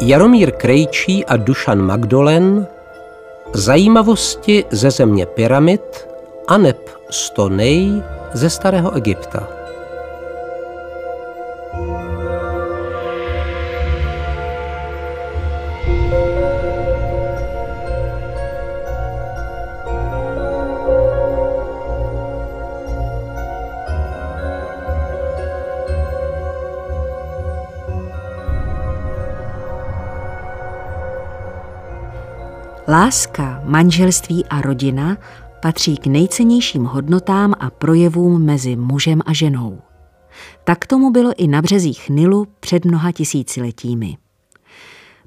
Jaromír Krejčí a Dušan Magdolen Zajímavosti ze země pyramid a neb stonej ze starého Egypta. Láska, manželství a rodina patří k nejcennějším hodnotám a projevům mezi mužem a ženou. Tak tomu bylo i na březích Nilu před mnoha tisíciletími.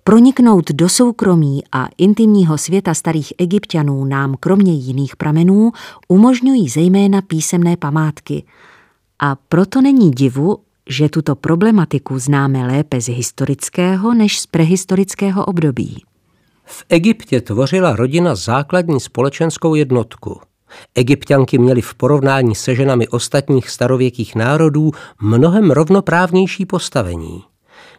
Proniknout do soukromí a intimního světa starých egyptianů nám kromě jiných pramenů umožňují zejména písemné památky. A proto není divu, že tuto problematiku známe lépe z historického než z prehistorického období. V Egyptě tvořila rodina základní společenskou jednotku. Egyptianky měly v porovnání se ženami ostatních starověkých národů mnohem rovnoprávnější postavení.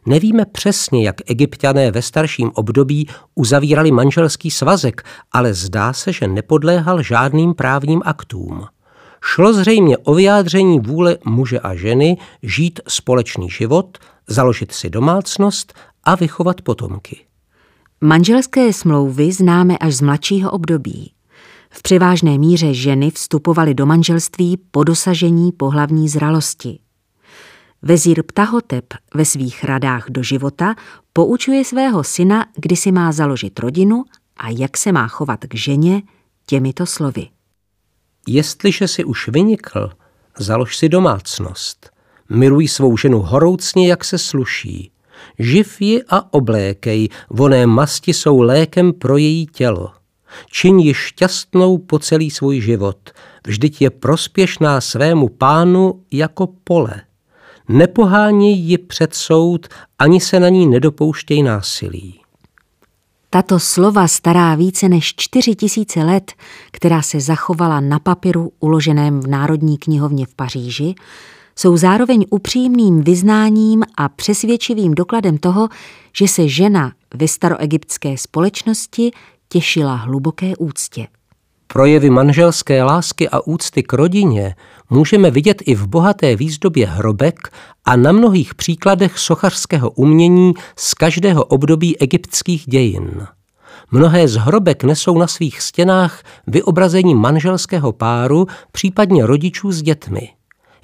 Nevíme přesně, jak egyptiané ve starším období uzavírali manželský svazek, ale zdá se, že nepodléhal žádným právním aktům. Šlo zřejmě o vyjádření vůle muže a ženy žít společný život, založit si domácnost a vychovat potomky. Manželské smlouvy známe až z mladšího období. V převážné míře ženy vstupovaly do manželství po dosažení pohlavní zralosti. Vezír Ptahotep ve svých radách do života poučuje svého syna, kdy si má založit rodinu a jak se má chovat k ženě těmito slovy. Jestliže si už vynikl, založ si domácnost. Miluj svou ženu horoucně, jak se sluší. Živ ji a oblékej, voné masti jsou lékem pro její tělo. Čiň ji šťastnou po celý svůj život, vždyť je prospěšná svému pánu jako pole. Nepoháněj ji před soud, ani se na ní nedopouštěj násilí. Tato slova stará více než čtyři tisíce let, která se zachovala na papíru uloženém v Národní knihovně v Paříži, jsou zároveň upřímným vyznáním a přesvědčivým dokladem toho, že se žena ve staroegyptské společnosti těšila hluboké úctě. Projevy manželské lásky a úcty k rodině můžeme vidět i v bohaté výzdobě hrobek a na mnohých příkladech sochařského umění z každého období egyptských dějin. Mnohé z hrobek nesou na svých stěnách vyobrazení manželského páru, případně rodičů s dětmi.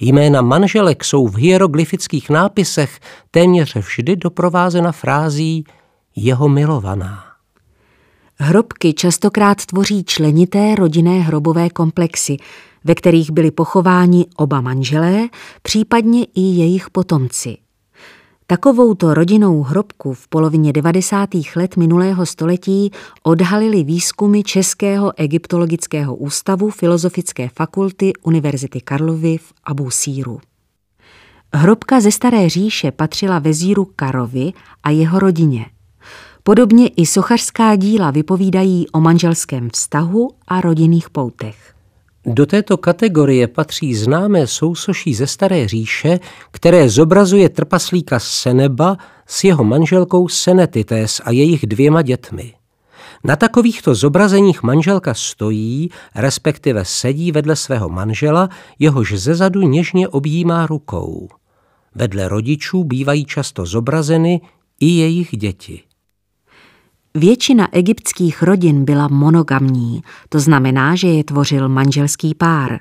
Jména manželek jsou v hieroglyfických nápisech téměř vždy doprovázena frází jeho milovaná. Hrobky častokrát tvoří členité rodinné hrobové komplexy, ve kterých byli pochováni oba manželé, případně i jejich potomci. Takovouto rodinnou hrobku v polovině 90. let minulého století odhalili výzkumy Českého egyptologického ústavu Filozofické fakulty Univerzity Karlovy v Abu Síru. Hrobka ze Staré říše patřila vezíru Karovi a jeho rodině. Podobně i sochařská díla vypovídají o manželském vztahu a rodinných poutech. Do této kategorie patří známé sousoší ze Staré říše, které zobrazuje trpaslíka Seneba s jeho manželkou Senetites a jejich dvěma dětmi. Na takovýchto zobrazeních manželka stojí, respektive sedí vedle svého manžela, jehož zezadu něžně objímá rukou. Vedle rodičů bývají často zobrazeny i jejich děti. Většina egyptských rodin byla monogamní, to znamená, že je tvořil manželský pár.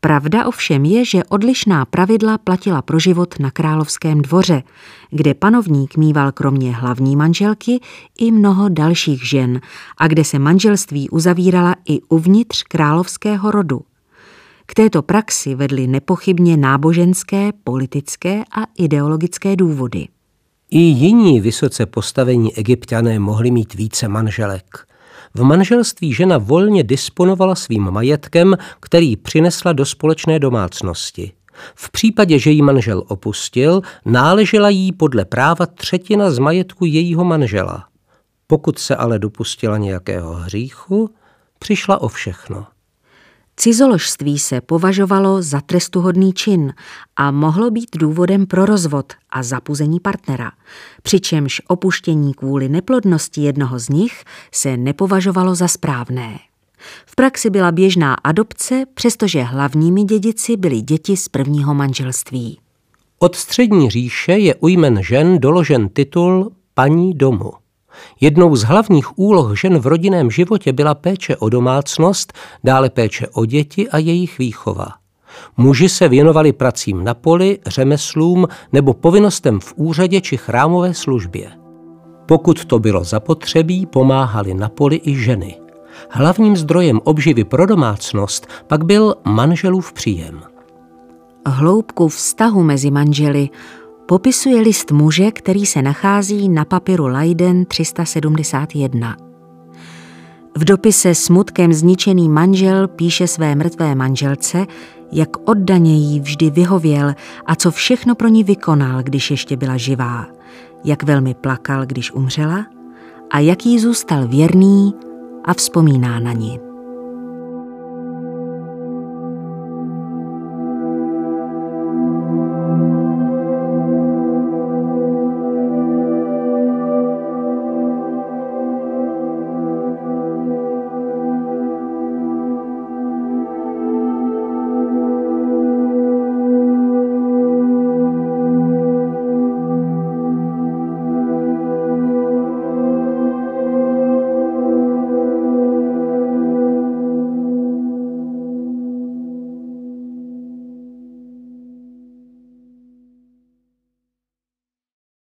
Pravda ovšem je, že odlišná pravidla platila pro život na královském dvoře, kde panovník mýval kromě hlavní manželky i mnoho dalších žen a kde se manželství uzavírala i uvnitř královského rodu. K této praxi vedly nepochybně náboženské, politické a ideologické důvody. I jiní vysoce postavení egyptiané mohli mít více manželek. V manželství žena volně disponovala svým majetkem, který přinesla do společné domácnosti. V případě, že jí manžel opustil, náležela jí podle práva třetina z majetku jejího manžela. Pokud se ale dopustila nějakého hříchu, přišla o všechno. Cizoložství se považovalo za trestuhodný čin a mohlo být důvodem pro rozvod a zapuzení partnera, přičemž opuštění kvůli neplodnosti jednoho z nich se nepovažovalo za správné. V praxi byla běžná adopce, přestože hlavními dědici byly děti z prvního manželství. Od střední říše je u jmen žen doložen titul paní domu. Jednou z hlavních úloh žen v rodinném životě byla péče o domácnost, dále péče o děti a jejich výchova. Muži se věnovali pracím na poli, řemeslům nebo povinnostem v úřadě či chrámové službě. Pokud to bylo zapotřebí, pomáhali na poli i ženy. Hlavním zdrojem obživy pro domácnost pak byl manželův příjem. Hloubku vztahu mezi manželi popisuje list muže, který se nachází na papiru Leiden 371. V dopise smutkem zničený manžel píše své mrtvé manželce, jak oddaně jí vždy vyhověl a co všechno pro ní vykonal, když ještě byla živá, jak velmi plakal, když umřela a jak jí zůstal věrný a vzpomíná na ní.